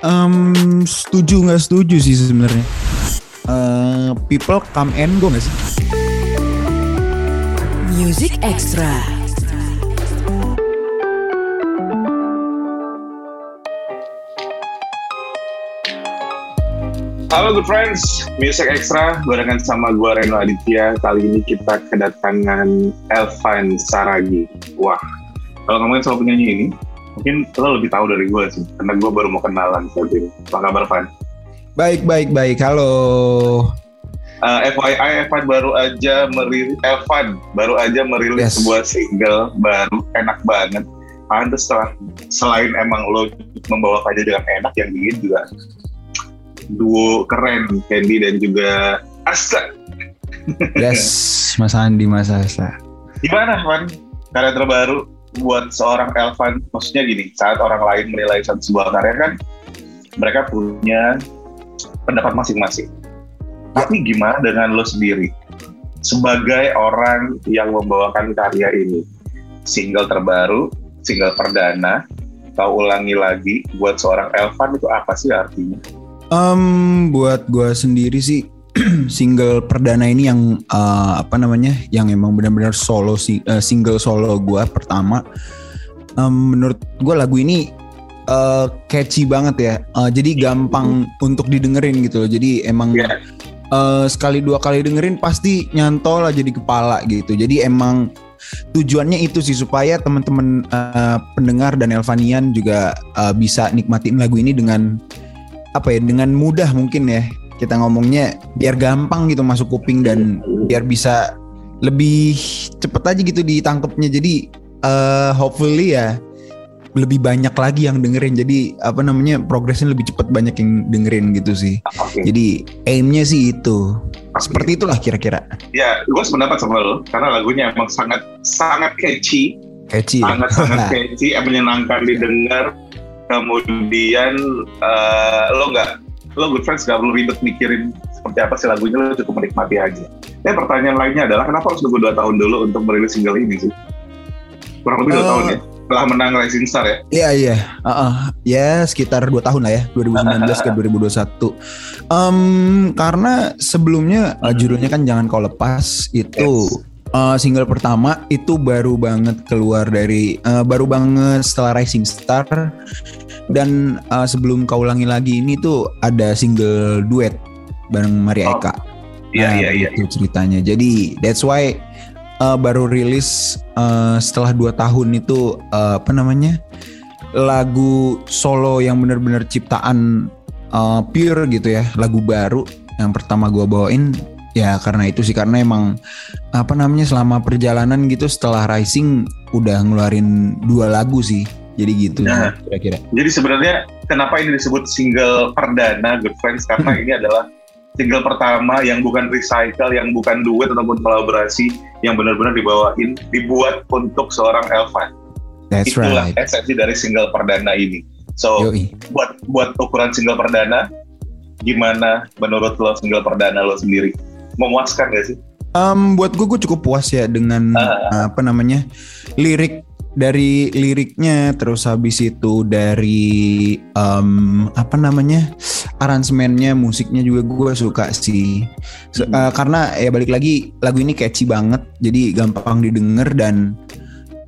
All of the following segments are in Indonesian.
Um, setuju nggak setuju sih sebenarnya. Uh, people come and go nggak sih? Music Extra. Halo good friends, Music Extra barengan sama gue Reno Aditya. Kali ini kita kedatangan Elvan Saragi. Wah, kalau ngomongin soal penyanyi ini, mungkin lo lebih tahu dari gue sih, karena gue baru mau kenalan saat ini. Apa kabar, Van? Baik, baik, baik. Halo. Uh, FYI, Evan baru aja merilis, Evan baru aja merilis Yes. sebuah single baru, enak banget. Pantes setelah selain emang lo membawakannya dengan enak, yang bikin juga duo keren, Candy dan juga Asa. Yes, Mas Andi, Mas Asa. Gimana, Van? Karya terbaru buat seorang Elvan, maksudnya gini, saat orang lain menilai satu sebuah karya kan, mereka punya pendapat masing-masing. Tapi gimana dengan lo sendiri? Sebagai orang yang membawakan karya ini, single terbaru, single perdana, kau ulangi lagi, buat seorang Elvan itu apa sih artinya? Um, buat gue sendiri sih single perdana ini yang uh, apa namanya, yang emang benar-benar solo si, uh, single solo gue pertama. Um, menurut gue lagu ini uh, catchy banget ya. Uh, jadi gampang untuk didengerin gitu loh. Jadi emang Iya. uh, sekali dua kali dengerin pasti nyantol aja di kepala gitu. Jadi emang tujuannya itu sih supaya teman-teman uh, pendengar dan Elvanian juga uh, bisa nikmatin lagu ini dengan apa ya dengan mudah mungkin ya kita ngomongnya biar gampang gitu masuk kuping dan biar bisa lebih cepet aja gitu ditangkepnya. Jadi uh, hopefully ya lebih banyak lagi yang dengerin. Jadi apa namanya progresnya lebih cepet banyak yang dengerin gitu sih. Oke. jadi aimnya sih itu. Seperti itulah kira-kira. Ya, gue sependapat sama lo, karena lagunya emang sangat sangat catchy, catchy ya? sangat sangat catchy, menyenangkan didengar. Kemudian eh, lo nggak, lo good friends nggak perlu ribet mikirin seperti apa sih lagunya, lo cukup menikmati aja. Dan pertanyaan lainnya adalah kenapa harus nunggu dua tahun dulu untuk merilis single ini sih? Kurang lebih dua Eh, tahun ya, setelah menang Rising Star ya. Iya iya, Heeh. ya sekitar 2 tahun lah ya, 2019 ke 2021. Em, karena sebelumnya eh, judulnya kan jangan kau lepas itu eh, single pertama itu baru banget keluar dari eh, baru banget setelah Rising Star dan eh, sebelum kau ulangi lagi ini tuh ada single duet bareng Maria Oh, Eka. Iya Nah, iya iya. Itu ceritanya. Jadi that's why uh, baru rilis uh, setelah 2 tahun itu uh, apa namanya? lagu solo yang benar-benar ciptaan uh, pure gitu ya, lagu baru yang pertama gua bawain ya karena itu sih karena emang apa namanya selama perjalanan gitu setelah Rising udah ngeluarin dua lagu sih. Jadi gitu Nah. kira-kira. Jadi sebenarnya kenapa ini disebut single perdana Good Friends karena ini adalah single pertama yang bukan recycle, yang bukan duet ataupun kolaborasi, yang benar-benar dibawain, dibuat untuk seorang Elvan. That's Itulah right. esensi dari single perdana ini. So Yoi. buat buat ukuran single perdana, gimana menurut lo single perdana lo sendiri? Memuaskan gak sih? Um, buat gue, gue cukup puas ya dengan Ah. apa namanya lirik dari liriknya, terus habis itu dari um, apa namanya aransemennya, musiknya juga gue suka sih. Se- Hmm. uh, karena ya balik lagi lagu ini catchy banget, jadi gampang didengar dan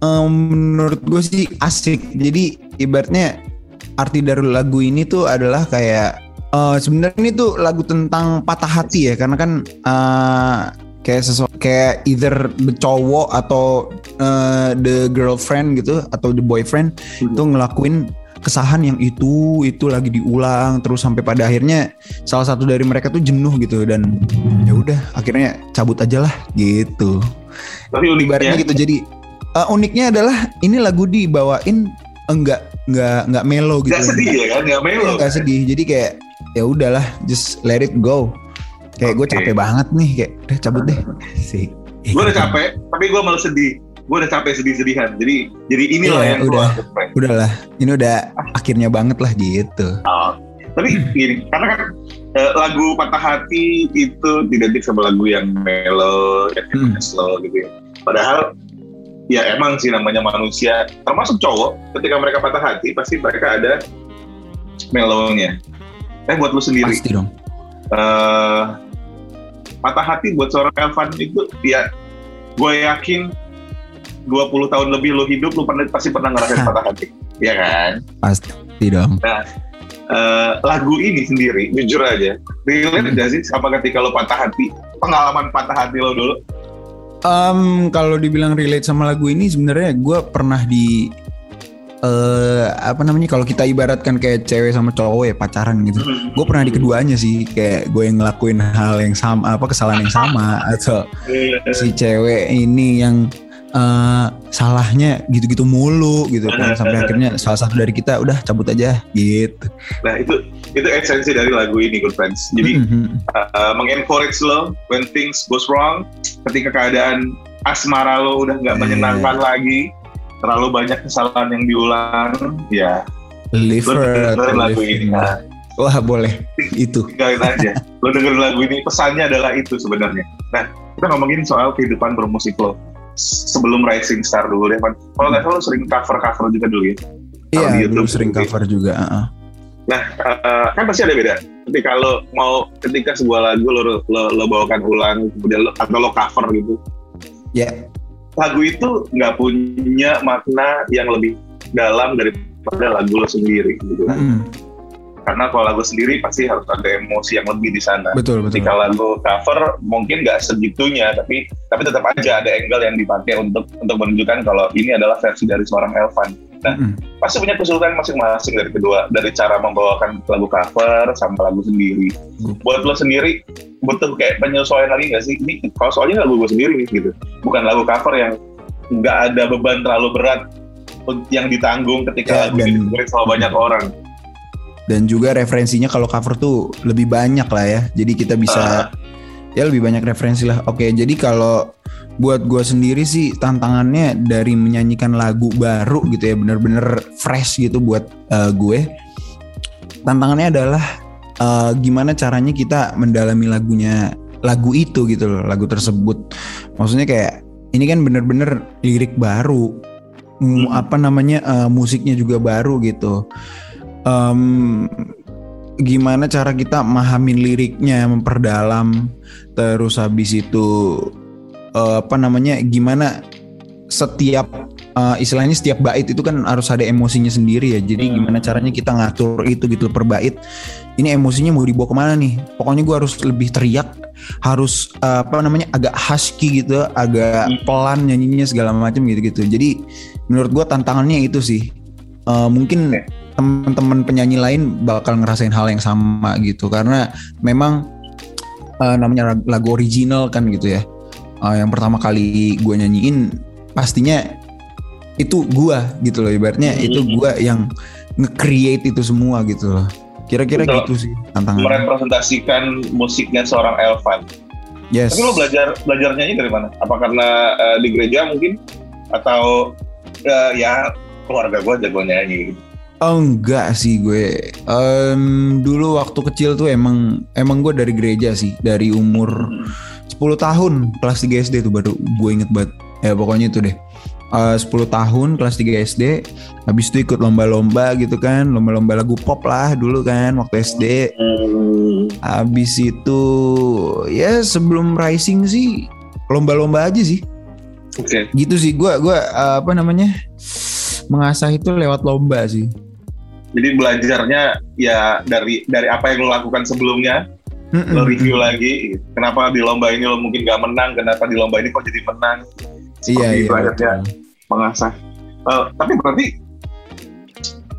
um, menurut gue sih asik. Jadi ibaratnya arti dari lagu ini tuh adalah kayak eh, sebenarnya ini tuh lagu tentang patah hati ya karena kan eh, kayak sesuatu kayak either the cowok atau eh, the girlfriend gitu atau the boyfriend Hmm. itu ngelakuin kesahan yang itu itu lagi diulang terus sampai pada akhirnya salah satu dari mereka tuh jenuh gitu dan ya udah akhirnya cabut aja lah gitu Tapi uniknya, gitu jadi eh, uniknya adalah ini lagu dibawain enggak enggak enggak melo gitu gak sedih ya kan? Gak melo. enggak sedih jadi kayak ya udahlah just let it go kayak gue capek banget nih kayak udah cabut deh sih Gue udah capek, tapi gue malah sedih. Gue udah capek sedih-sedihan. Jadi jadi inilah Iya, yang udah. Friends. udahlah ini udah akhirnya banget lah gitu Oh, tapi gini, karena kan eh, lagu Patah Hati itu identik sama lagu yang mellow, yang Hmm. slow gitu ya. Padahal ya emang sih namanya manusia, termasuk cowok, ketika mereka patah hati pasti mereka ada mellownya. Eh buat lu sendiri. Pasti dong. Uh, patah hati buat seorang Elvan itu ya gue yakin 20 tahun lebih lo hidup lo pernah pasti pernah ngerasain patah hati. Ya kan? Pasti dong. Nah uh, lagu ini sendiri jujur aja relate hmm. gak sih apa ketika lo patah hati? Pengalaman patah hati lo dulu? Um, kalau dibilang relate sama lagu ini sebenarnya gue pernah di uh, apa namanya kalau kita ibaratkan kayak cewek sama cowok ya pacaran gitu. Hmm. Gue pernah di keduanya sih kayak gue yang ngelakuin hal yang sama apa kesalahan yang sama atau iya. si cewek ini yang uh, salahnya gitu-gitu mulu gitu kan sampai akhirnya salah satu dari kita udah cabut aja gitu. Nah itu itu esensi dari lagu ini good friends. Jadi mm-hmm. uh, mengencourage lo when things goes wrong, ketika keadaan asmara lo udah nggak yeah. menyenangkan lagi, terlalu banyak kesalahan yang diulang ya. Live lo dengerin lagu ini nah. wah boleh. Itu. Tinggalin aja. Lo dengerin lagu ini. Pesannya adalah itu sebenarnya. Nah kita ngomongin soal kehidupan bermusik lo. Sebelum Rising Star dulu deh kan kalau nggak salah lo sering cover cover juga dulu ya? Iya dulu sering cover juga uh -uh. nah uh, kan pasti ada beda. Tapi kalau mau ketika sebuah lagu lo lo, lo bawakan ulang kemudian lo, atau lo cover gitu. Ya. yeah lagu itu nggak punya makna yang lebih dalam daripada lagu lo sendiri gitu kan. Mm. Karena kalau lagu sendiri pasti harus ada emosi yang lebih di sana. Betul, betul. Jika lagu cover mungkin nggak segitunya, tapi tapi tetap aja ada angle yang dipakai untuk untuk menunjukkan kalau ini adalah versi dari seorang Elvan. Nah, mm. pasti punya kesulitan masing-masing dari kedua, dari cara membawakan lagu cover sama lagu sendiri. Mm. Buat lo sendiri, butuh kayak penyesuaian lagi nggak sih? Ini kalau soalnya lagu gue sendiri gitu, bukan lagu cover yang nggak ada beban terlalu berat yang ditanggung ketika ya, lagu didengerin sama banyak orang. Dan juga referensinya kalau cover tuh lebih banyak lah ya, jadi kita bisa uh. ya lebih banyak referensi lah. Oke, jadi kalau buat gue sendiri sih tantangannya dari menyanyikan lagu baru gitu ya bener-bener fresh gitu buat uh, gue. Tantangannya adalah uh, gimana caranya kita mendalami lagunya lagu itu gitu loh lagu tersebut. Maksudnya kayak ini kan bener-bener lirik baru. Hmm. apa namanya uh, musiknya juga baru gitu. Um, gimana cara kita mahamin liriknya memperdalam terus habis itu uh, apa namanya gimana setiap uh, istilahnya setiap bait itu kan harus ada emosinya sendiri ya. Jadi hmm. gimana caranya kita ngatur itu gitu per bait. Ini emosinya mau dibawa ke mana nih? Pokoknya gue harus lebih teriak, harus uh, apa namanya agak husky gitu, agak hmm. pelan nyanyinya segala macam gitu-gitu. Jadi menurut gue tantangannya itu sih. Uh, mungkin okay. teman-teman penyanyi lain bakal ngerasain hal yang sama gitu karena memang uh, namanya lagu original kan gitu ya uh, yang pertama kali gue nyanyiin pastinya itu gue gitu loh ibaratnya hmm. itu gue yang nge-create itu semua gitu loh. Kira-kira gitu sih tantangan merepresentasikan musiknya seorang Elvan. Yes. Tapi lo belajar belajar nyanyi dari mana? Apa karena uh, di gereja mungkin? Atau uh, ya keluarga gue jago nyanyi? Oh enggak sih gue. Um, Dulu waktu kecil tuh emang Emang gue dari gereja sih Dari umur hmm. 10 tahun kelas 3 SD tuh baru gue inget banget. Ya pokoknya itu deh. Uh, 10 tahun kelas 3 SD habis itu ikut lomba-lomba gitu kan lomba-lomba lagu pop lah dulu kan waktu SD habis itu ya sebelum rising sih lomba-lomba aja sih. Oke. Okay. gitu sih gue gua uh, apa namanya mengasah itu lewat lomba sih. Jadi belajarnya ya dari dari apa yang lo lakukan sebelumnya mm-hmm. lo review lagi kenapa di lomba ini lo mungkin gak menang kenapa di lomba ini kok jadi menang? Iya iya belajarnya mengasah. Uh, tapi berarti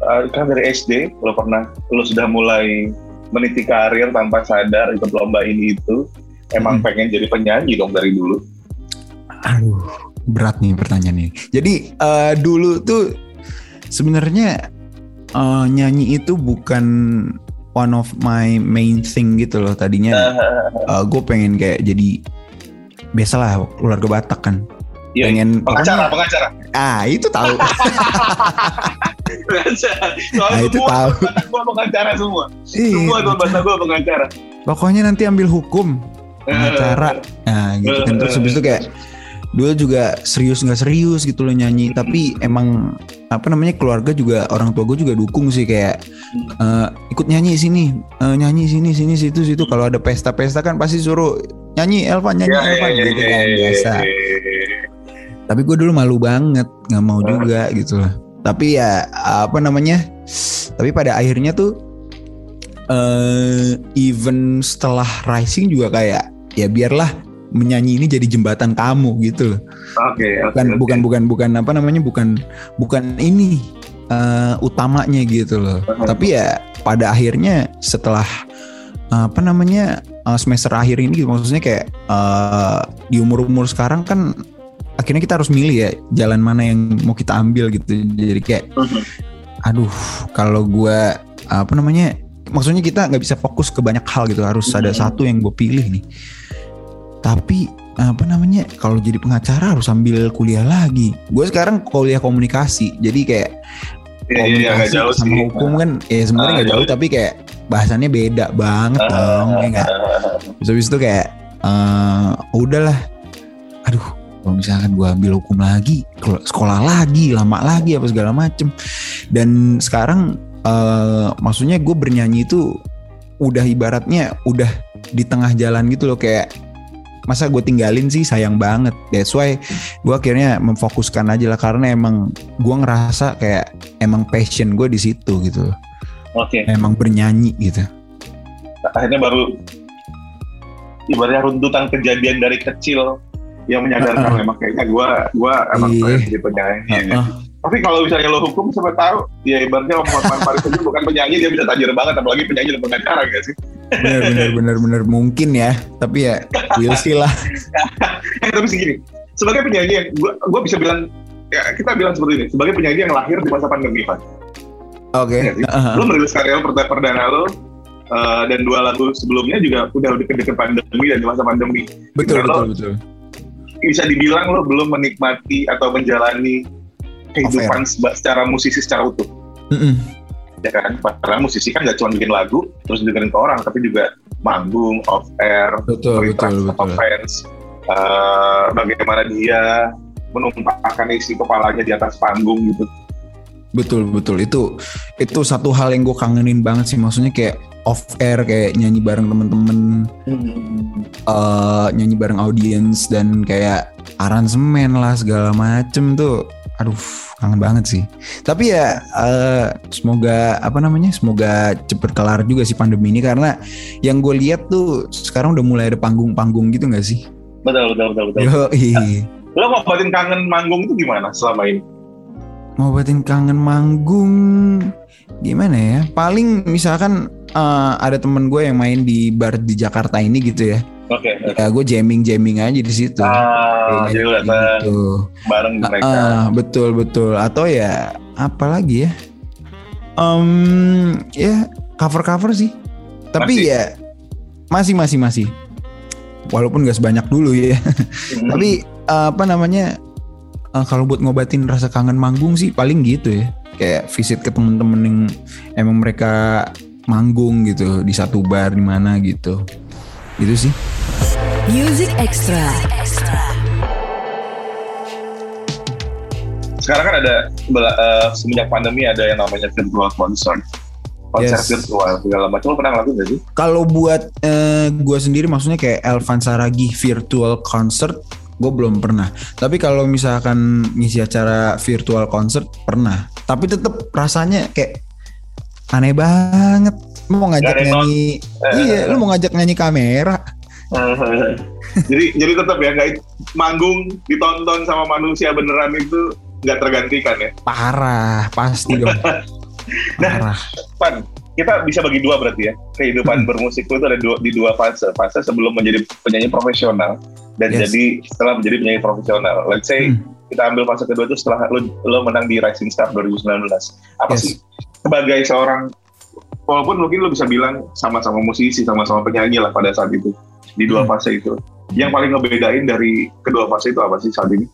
uh, kan dari SD lo pernah lo sudah mulai meniti karir tanpa sadar ikut lomba ini itu emang hmm. pengen jadi penyanyi dong dari dulu? Aduh berat nih pertanyaan ini. Jadi uh, dulu tuh sebenarnya uh, nyanyi itu bukan one of my main thing gitu loh tadinya. Uh, uh gue pengen kayak jadi biasalah keluarga Batak kan. Iya, pengen pengacara pengacara. Ah itu tahu. Ah itu tahu. gue pengacara semua. Iya, semua tuh bahasa gue pengacara. Pokoknya nanti ambil hukum pengacara. Nah gitu kan. Terus habis itu kayak dulu juga serius nggak serius gitu loh nyanyi. Tapi emang apa namanya keluarga juga orang tua gue juga dukung sih kayak uh, ikut nyanyi sini uh, nyanyi sini sini situ situ. Kalau ada pesta-pesta kan pasti suruh nyanyi Elvan nyanyi Ya, Elvan ya, gitu ya, kan ya, biasa. ya, ya. tapi gue dulu malu banget nggak mau juga gitu loh. Tapi ya apa namanya tapi pada akhirnya tuh eh even setelah rising juga kayak ya biarlah menyanyi ini jadi jembatan kamu gitu loh Oke, oke, bukan oke. bukan bukan bukan apa namanya bukan bukan ini eh, utamanya gitu loh Paham. tapi ya pada akhirnya setelah apa namanya eh, semester akhir ini gitu, maksudnya kayak eh, di umur umur sekarang kan akhirnya kita harus milih ya jalan mana yang mau kita ambil gitu jadi kayak aduh kalau gua apa namanya maksudnya kita nggak bisa fokus ke banyak hal gitu harus ada Mhm. satu yang gue pilih nih tapi apa namanya kalau jadi pengacara harus sambil kuliah lagi gue sekarang kuliah komunikasi jadi kayak nggak komunikasi jauh sama sih. hukum kan ya sebenarnya Ah, nggak jauh jauh. tapi kayak bahasannya beda banget Ah, dong ya nggak ah, Terus habis itu kayak eh udahlah. Aduh, kalau misalkan gua ambil hukum lagi, sekolah lagi, lama lagi apa segala macem. Dan sekarang eh maksudnya gue bernyanyi itu udah ibaratnya udah di tengah jalan gitu loh kayak masa gue tinggalin sih sayang banget that's why gue akhirnya memfokuskan aja lah karena emang gue ngerasa kayak emang passion gue di situ gitu. Oke, emang bernyanyi gitu akhirnya baru ibaratnya runtutan kejadian dari kecil yang menyadarkan Ah, ah. memang kayaknya gua gua emang Iya. pengen jadi penyanyi. Ah, Tapi kalau misalnya lo hukum siapa tahu, ya ibaratnya Hotman Paris aja bukan penyanyi dia bisa tajir banget, apalagi penyanyi dan pengacara gak sih? Bener bener bener bener mungkin ya tapi ya we'll see lah Eh, tapi segini, sebagai penyanyi yang gua gua bisa bilang ya kita bilang seperti ini, sebagai penyanyi yang lahir di masa pandemi Pak. oke Iya. Uh-huh. Lo merilis karya perdana, perdana lo eh, dan dua lagu sebelumnya juga udah deket-deket pandemi dan di masa pandemi. betul Kalau- betul betul bisa dibilang lo belum menikmati atau menjalani kehidupan seba- secara musisi secara utuh Mm-mm. Ya kan? Karena musisi kan gak cuma bikin lagu terus dengerin ke orang tapi juga manggung off air betul betul betul. fans. Eh, bagaimana dia menumpahkan isi kepalanya di atas panggung gitu. Betul betul. Itu itu satu hal yang gue kangenin banget sih. Maksudnya kayak off air kayak nyanyi bareng temen-temen eh nyanyi bareng audiens dan kayak aransemen lah segala macem tuh aduh kangen banget sih. Tapi ya eh, semoga apa namanya semoga cepet kelar juga sih pandemi ini karena yang gue lihat tuh sekarang udah mulai ada panggung-panggung gitu nggak sih? Betul betul betul betul. Yoi. lo ngobatin kangen manggung itu gimana selama ini? Ngobatin kangen manggung gimana ya? Paling misalkan eh, ada temen gue yang main di bar di Jakarta ini gitu ya oke ya gue jamming jamming aja di situ. Ah jadi gitu. bareng mereka. Ah, betul betul. Atau ya apa lagi ya? Em ya cover cover sih. Tapi Masih? ya masih masih masih. Walaupun gak sebanyak dulu ya. Hmm. tapi eh, apa namanya eh, kalau buat ngobatin rasa kangen manggung sih paling gitu ya. Kayak visit ke temen-temen yang emang mereka manggung gitu di satu bar di mana gitu gitu sih Music Extra. sekarang kan ada eh, semenjak pandemi ada yang namanya virtual concert konser Yes. virtual segala macam lo pernah ngelakuin gak sih? kalau buat eh, gue sendiri maksudnya kayak Elvan Saragi virtual concert gue belum pernah tapi kalau misalkan ngisi acara virtual concert pernah tapi tetep rasanya kayak aneh banget lu mau ngajak nyanyi Eh, iya lu mau ngajak nyanyi kamera jadi jadi tetap ya nggak manggung ditonton sama manusia beneran itu nggak tergantikan ya. parah pasti dong parah Pan, kita bisa bagi dua berarti ya. Kehidupan Hmm. bermusik itu ada dua, di dua fase. Fase sebelum menjadi penyanyi profesional dan Yes. jadi setelah menjadi penyanyi profesional. Let's say Hmm. kita ambil fase kedua itu setelah lo, lo menang di Rising Star 2019. Apa Yes. sih sebagai seorang walaupun mungkin lo bisa bilang sama-sama musisi, sama-sama penyanyi lah pada saat itu di dua Hmm. fase itu. Yang paling ngebedain dari kedua fase itu apa sih saat ini?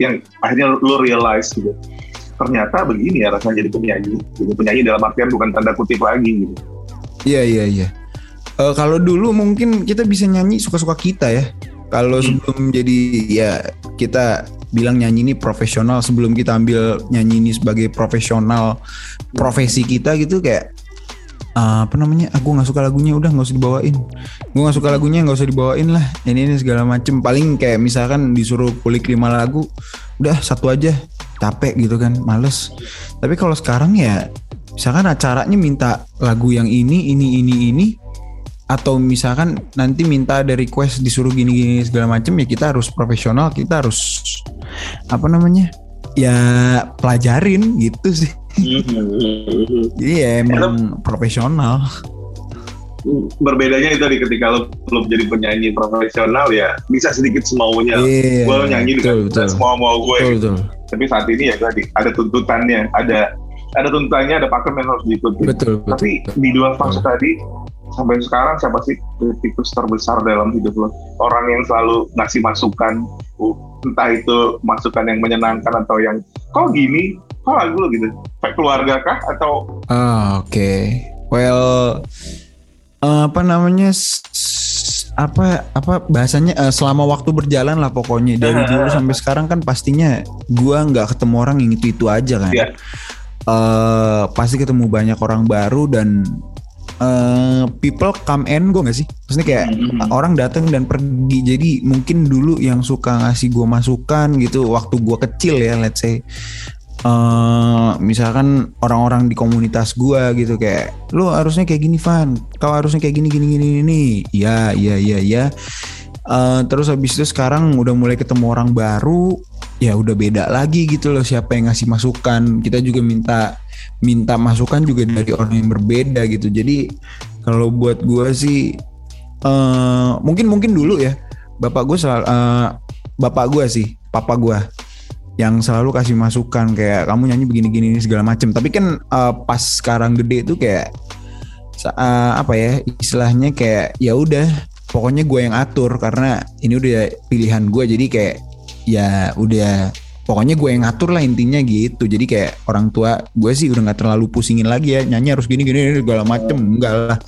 Yang akhirnya lo realize gitu. Ternyata begini ya rasanya jadi penyanyi. Jadi penyanyi dalam artian bukan tanda kutip lagi gitu. Iya iya iya. Eh, kalau dulu mungkin kita bisa nyanyi suka-suka kita ya. Kalau Hmm. sebelum jadi ya kita bilang nyanyi ini profesional sebelum kita ambil nyanyi ini sebagai profesional profesi kita gitu kayak uh, apa namanya? Aku nggak suka lagunya udah nggak usah dibawain. Gue nggak suka lagunya nggak usah dibawain lah. Ini ini segala macem. Paling kayak misalkan disuruh kulik lima lagu udah satu aja. Capek gitu kan males. Tapi kalau sekarang ya misalkan acaranya minta lagu yang ini ini ini ini atau misalkan nanti minta ada request disuruh gini-gini segala macem ya kita harus profesional kita harus apa namanya? Ya pelajarin gitu sih jadi ya emang profesional. Berbedanya itu tadi ketika lo belum jadi penyanyi profesional ya bisa sedikit semaunya. Iya, gue nyanyi dengan betul, betul. semau mau gue betul gitu. betul. Tapi saat ini ya tadi ada tuntutannya ada ada tuntutannya ada pakem yang harus diikuti. Betul betul tapi di dua fase tadi sampai sekarang siapa sih kritikus terbesar dalam hidup lo? Orang yang selalu ngasih masukan entah itu masukan yang menyenangkan atau yang kok gini kok lagu lo gitu kayak keluarga kah atau Ah, oke. Well, eh, apa namanya? apa apa bahasanya eh, selama waktu berjalan lah pokoknya dari dulu sampai sekarang kan pastinya gua nggak ketemu orang yang itu itu aja kan. Iya. Eh, pasti ketemu banyak orang baru dan eh, people come and go gak sih? Maksudnya kayak Mhm. orang datang dan pergi. Jadi mungkin dulu yang suka ngasih gua masukan gitu waktu gua kecil ya, let's say eh misalkan orang-orang di komunitas gua gitu kayak lu harusnya kayak gini Van. Kau harusnya kayak gini gini gini ini iya iya iya iya. Eh, terus habis itu sekarang udah mulai ketemu orang baru ya udah beda lagi gitu loh siapa yang ngasih masukan. Kita juga minta minta masukan juga dari orang yang berbeda gitu. Jadi kalau buat gua sih eh mungkin mungkin dulu ya bapak gue selalu eh, bapak gua sih papa gua yang selalu kasih masukan kayak kamu nyanyi begini-gini segala macem. Tapi kan eh, pas sekarang gede tuh kayak eh, apa ya istilahnya kayak ya udah pokoknya gue yang atur karena ini udah pilihan gue jadi kayak ya udah pokoknya gue yang ngatur lah intinya gitu. Jadi kayak orang tua gue sih udah nggak terlalu pusingin lagi ya. Nyanyi harus gini gini segala macem. Enggak lah.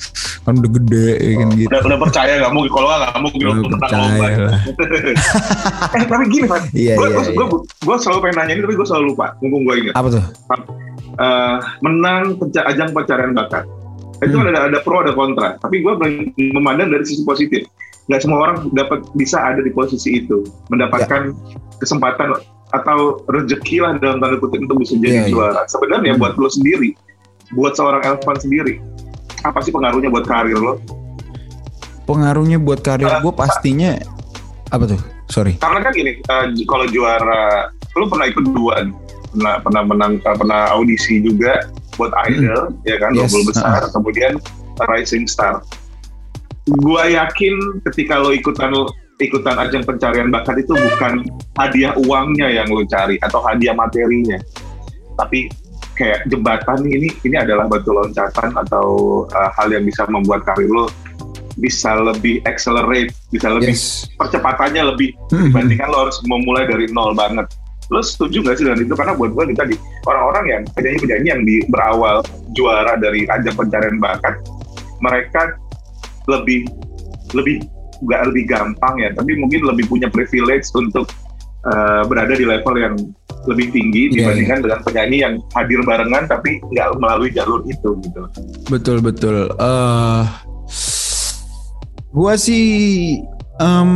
Kan udah gede ya kan gitu. Udah, udah percaya nggak mungkin. Kalau nggak Udah menang percaya lomba. lah. eh tapi gini Van Iya, gue iya, gue gue selalu pengen nanya ini tapi gue selalu lupa. Mumpung gue ingat. Apa tuh? Eh, menang penca- ajang pencarian bakat. Itu Hmm. kan ada ada pro ada kontra. Tapi gue memandang dari sisi positif. Nggak semua orang dapat bisa ada di posisi itu. Mendapatkan kesempatan atau rezeki lah dalam tanda kutip untuk bisa jadi Iya, iya. juara. Sebenarnya Hmm. buat lo sendiri buat seorang Elvan sendiri apa sih pengaruhnya buat karir lo? Pengaruhnya buat karir gue pastinya apa tuh? Sorry. Karena kan gini eh, kalau juara lo pernah ikut dua pernah pernah menang eh, pernah audisi juga buat idol ya kan Yes, double besar kemudian rising star. Gua yakin ketika lo ikutan ikutan ajang pencarian bakat itu bukan hadiah uangnya yang lo cari atau hadiah materinya tapi kayak jembatan ini ini adalah batu loncatan atau eh, hal yang bisa membuat karir lo bisa lebih accelerate bisa lebih yes percepatannya lebih Hmm. dibandingkan lo harus memulai dari nol banget. Lo setuju gak sih dengan itu? Karena buat gue tadi orang-orang yang penyanyi-penyanyi yang di berawal juara dari ajang pencarian bakat, mereka lebih lebih nggak lebih gampang ya, tapi mungkin lebih punya privilege untuk eh, berada di level yang lebih tinggi Iya, dibandingkan dengan penyanyi yang hadir barengan tapi nggak melalui jalur itu gitu. Betul betul. Eh, gua sih em,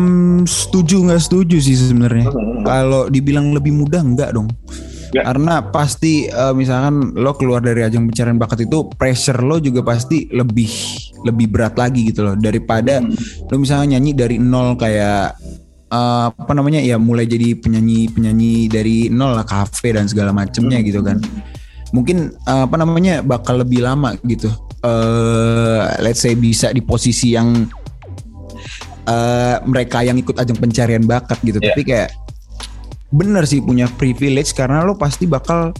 setuju nggak setuju sih sebenarnya. Kalau dibilang lebih mudah enggak dong. Ya. Karena pasti eh, misalkan lo keluar dari ajang pencarian bakat itu pressure lo juga pasti lebih lebih berat lagi gitu loh. Daripada lo misalnya nyanyi dari nol kayak eh, apa namanya ya mulai jadi penyanyi penyanyi dari nol lah kafe dan segala macemnya gitu kan. Mungkin eh, apa namanya bakal lebih lama gitu. Eh let's say bisa di posisi yang eh mereka yang ikut ajang pencarian bakat gitu. Iya. tapi kayak bener sih punya privilege karena lo pasti bakal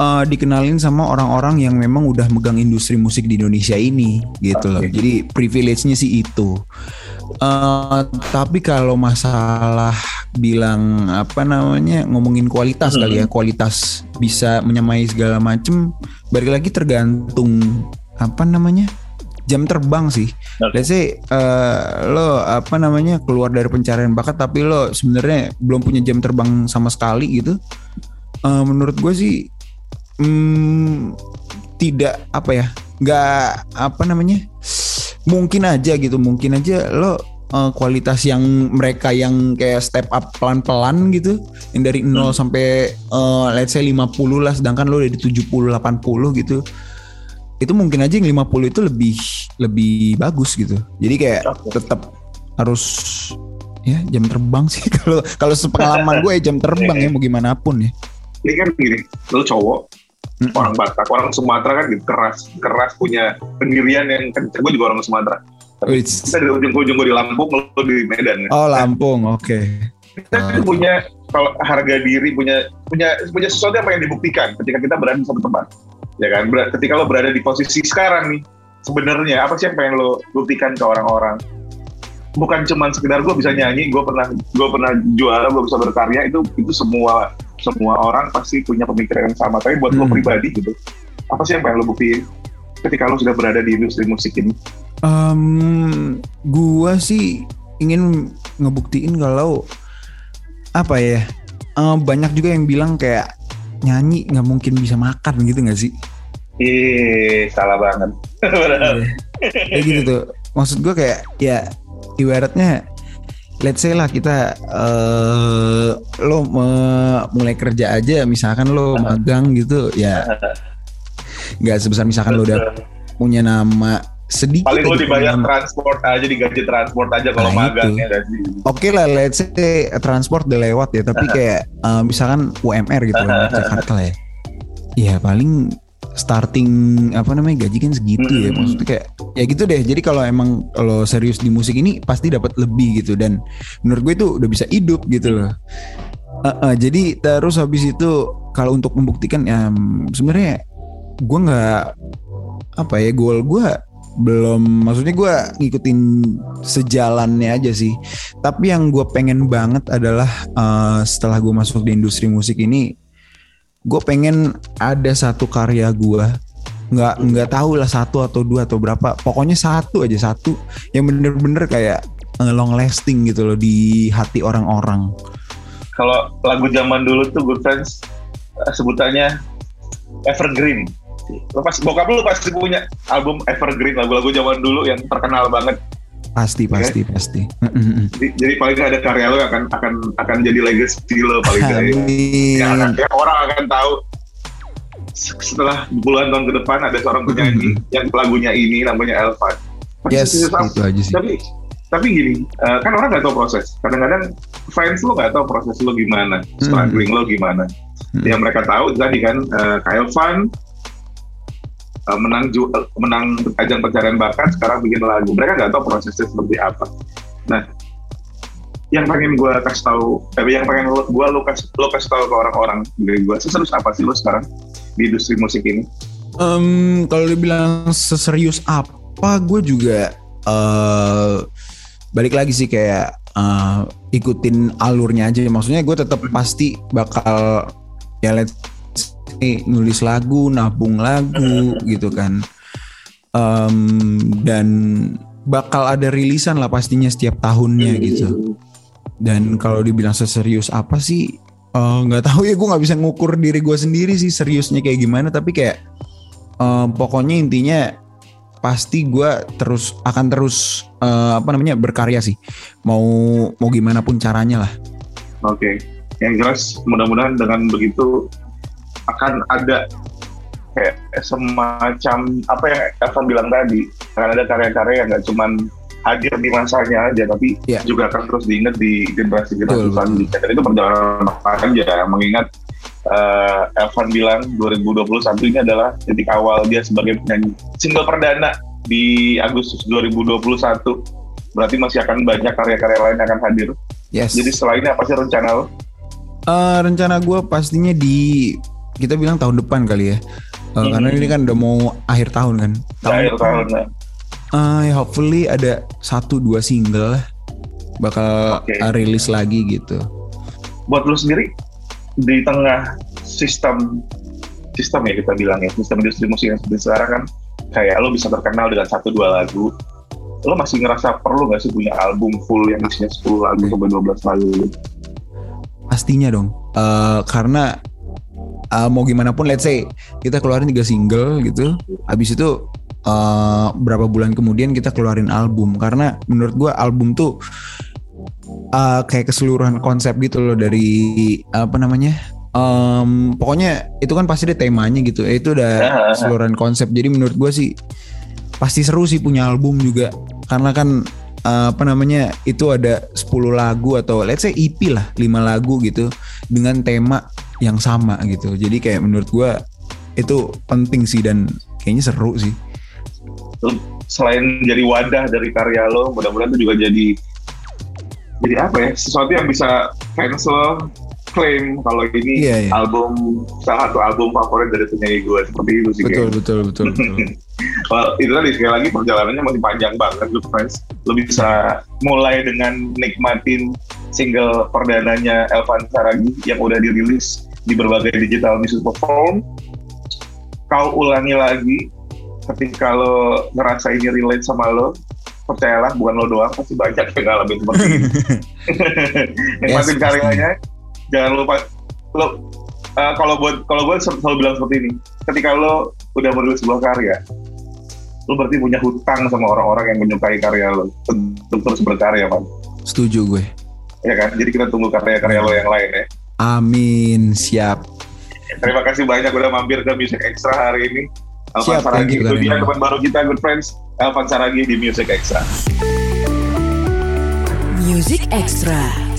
eh, dikenalin sama orang-orang yang memang udah megang industri musik di Indonesia ini gitu loh jadi privilege-nya sih itu Eh, tapi kalau masalah bilang apa namanya ngomongin kualitas Hmm. kali ya kualitas bisa menyamai segala macem balik lagi tergantung apa namanya jam terbang sih. Oke. Let's say eh, lo apa namanya keluar dari pencarian bakat tapi lo sebenarnya belum punya jam terbang sama sekali gitu. Eh, menurut gue sih hmm, tidak apa ya nggak apa namanya mungkin aja gitu mungkin aja lo eh, kualitas yang mereka yang kayak step up pelan-pelan gitu yang dari 0 sampai eh, let's say 50 lah sedangkan lo udah di 70 80 gitu itu mungkin aja yang 50 itu lebih lebih bagus gitu. Jadi kayak tetap harus ya jam terbang sih. Kalau kalau sepengalaman gue ya jam terbang ya mau gimana pun ya. Ini kan gini, lu cowok, Mm-mm. orang Batak, orang Sumatera kan gitu, keras, keras punya pendirian yang kencang. Gue juga orang Sumatera. Tapi kita di ujung ujung gue di Lampung, lu di Medan. Oh Lampung, oke. Kita tuh punya kalau harga diri, punya punya punya sesuatu yang pengen dibuktikan ketika kita berada di satu tempat. Ya kan, Ber- ketika lo berada di posisi sekarang nih, sebenarnya apa sih yang pengen lo buktikan ke orang-orang? Bukan cuman sekedar gue bisa nyanyi, gue pernah gue pernah juara, gue bisa berkarya itu itu semua semua orang pasti punya pemikiran yang sama. Tapi buat lo Hmm. pribadi gitu, apa sih yang pengen lo buktiin ketika lo sudah berada di industri musik ini? Em, gua sih ingin ngebuktiin kalau apa ya eh, banyak juga yang bilang kayak nyanyi nggak mungkin bisa makan gitu nggak sih? Ih, salah banget. Iya. Kayak gitu tuh. Maksud gua kayak ya ibaratnya let's say lah kita eh lo me- mulai kerja aja misalkan lo magang gitu ya nggak sebesar misalkan lo udah punya nama sedikit paling lo dibayar nama. transport aja digaji transport aja kalau Nah, magang itu. ya. Oke lah, let's say transport udah lewat ya, tapi kayak eh, misalkan UMR gitu, UMR Jakarta lah ya. Ya paling starting apa namanya gaji kan segitu ya, Hmm. maksudnya kayak ya gitu deh. Jadi kalau emang kalau serius di musik ini pasti dapat lebih gitu dan menurut gue itu udah bisa hidup gitu loh. Eh, eh, jadi terus habis itu kalau untuk membuktikan ya mm, sebenarnya gue nggak apa ya goal gue belum maksudnya gue ngikutin sejalannya aja sih tapi yang gue pengen banget adalah eh, setelah gue masuk di industri musik ini gue pengen ada satu karya gue nggak nggak tahu lah satu atau dua atau berapa. Pokoknya satu aja satu. Yang bener-bener kayak long lasting gitu loh di hati orang-orang. Kalau lagu zaman dulu tuh Good Friends eh, sebutannya evergreen. Lo pasti bokap lu pasti punya album evergreen lagu-lagu zaman dulu yang terkenal banget pasti pasti pasti. Jadi, jadi paling ada karya lo yang akan akan akan jadi legacy lo paling nggak ya. Ya, orang akan tahu se- setelah puluhan tahun ke depan ada seorang penyanyi yang lagunya ini namanya Elvan. Yes itu aja sih. Tapi tapi gini eh, kan orang nggak tahu proses. Kadang-kadang fans lo nggak tahu proses lo gimana struggling lo gimana. Yang mereka tahu tadi kan eh, Kyle Van eh, menang ju- eh, menang ajang pencarian bakat sekarang bikin lagu. Mereka nggak tahu prosesnya seperti apa. Nah yang pengen gue kasih tahu eh, yang pengen gue lo kasih lo tahu ke orang-orang dari gue seserius apa sih lo sekarang di industri musik ini? Em, kalau dibilang seserius apa, gue juga eh balik lagi sih kayak eh, ikutin alurnya aja. Maksudnya gue tetap pasti bakal ya let's nulis lagu, nabung lagu gitu kan. Em, dan bakal ada rilisan lah pastinya setiap tahunnya gitu. Dan kalau dibilang seserius apa sih? eh, nggak tahu ya gue nggak bisa ngukur diri gue sendiri sih seriusnya kayak gimana. Tapi kayak eh, pokoknya intinya pasti gue terus akan terus eh, apa namanya berkarya sih. Mau mau gimana pun caranya lah. Oke, yang jelas mudah-mudahan dengan begitu akan ada kayak semacam apa yang Evan bilang tadi akan ada karya-karya yang nggak cuman hadir di masanya aja tapi Iya. juga akan terus diingat di generasi-generasi Betul, selanjutnya dan itu perjalanan panjang mengingat eh, Evan bilang 2021 ini adalah titik awal dia sebagai penyanyi single perdana di Agustus 2021 berarti masih akan banyak karya-karya lain yang akan hadir Yes. jadi ini apa sih rencana lo? Eh, rencana gue pastinya di kita bilang tahun depan kali ya. Eh, Hmm. Karena ini kan udah mau akhir tahun kan. Di akhir depan, tahun ya. ya hopefully ada satu dua single lah bakal eh, rilis lagi gitu. buat lu sendiri di tengah sistem sistem ya kita bilang ya sistem industri musik yang seperti sekarang kan kayak lo bisa terkenal dengan satu dua lagu lo masih ngerasa perlu gak sih punya album full yang isinya 10 lagu Oke. sampai 12 lagu Pastinya dong. Eh, karena eh, mau gimana pun let's say kita keluarin tiga single gitu. Habis itu eh, berapa bulan kemudian kita keluarin album karena menurut gua album tuh eh, kayak keseluruhan konsep gitu loh dari apa namanya? Em, pokoknya itu kan pasti ada temanya gitu. Eh, Itu udah Ah, ah. keseluruhan konsep. Jadi menurut gua sih pasti seru sih punya album juga karena kan eh, apa namanya itu ada 10 lagu atau let's say EP lah 5 lagu gitu dengan tema yang sama gitu. Jadi kayak menurut gua itu penting sih dan kayaknya seru sih. Lo selain jadi wadah dari karya lo mudah-mudahan itu juga jadi jadi apa ya sesuatu yang bisa fans lo klaim kalau ini Iya, iya. album salah satu album favorit dari penyanyi gue seperti itu sih betul betul betul betul. Well, itu tadi sekali lagi perjalanannya masih panjang banget lu friends. Lu bisa mulai dengan nikmatin single perdananya Elvan Saragi yang udah dirilis di berbagai digital music platform. Kau ulangi lagi ketika lo ngerasa ini relate sama lo, percayalah bukan lo doang pasti banyak yang ngalamin seperti ini. Nikmatin Yes, karyanya, jangan lupa lo eh, kalau buat kalau gue selalu bilang seperti ini, ketika lo udah merilis sebuah karya, lo berarti punya hutang sama orang-orang yang menyukai karya lo untuk terus berkarya, man. setuju gue Ya kan? Jadi kita tunggu karya-karya lo yang lain ya. Amin siap Terima kasih banyak udah mampir ke Music Extra hari ini. Thank Saragi itu dia teman baru kita, good friends. Elvan Saragi di Music Extra. Music Extra.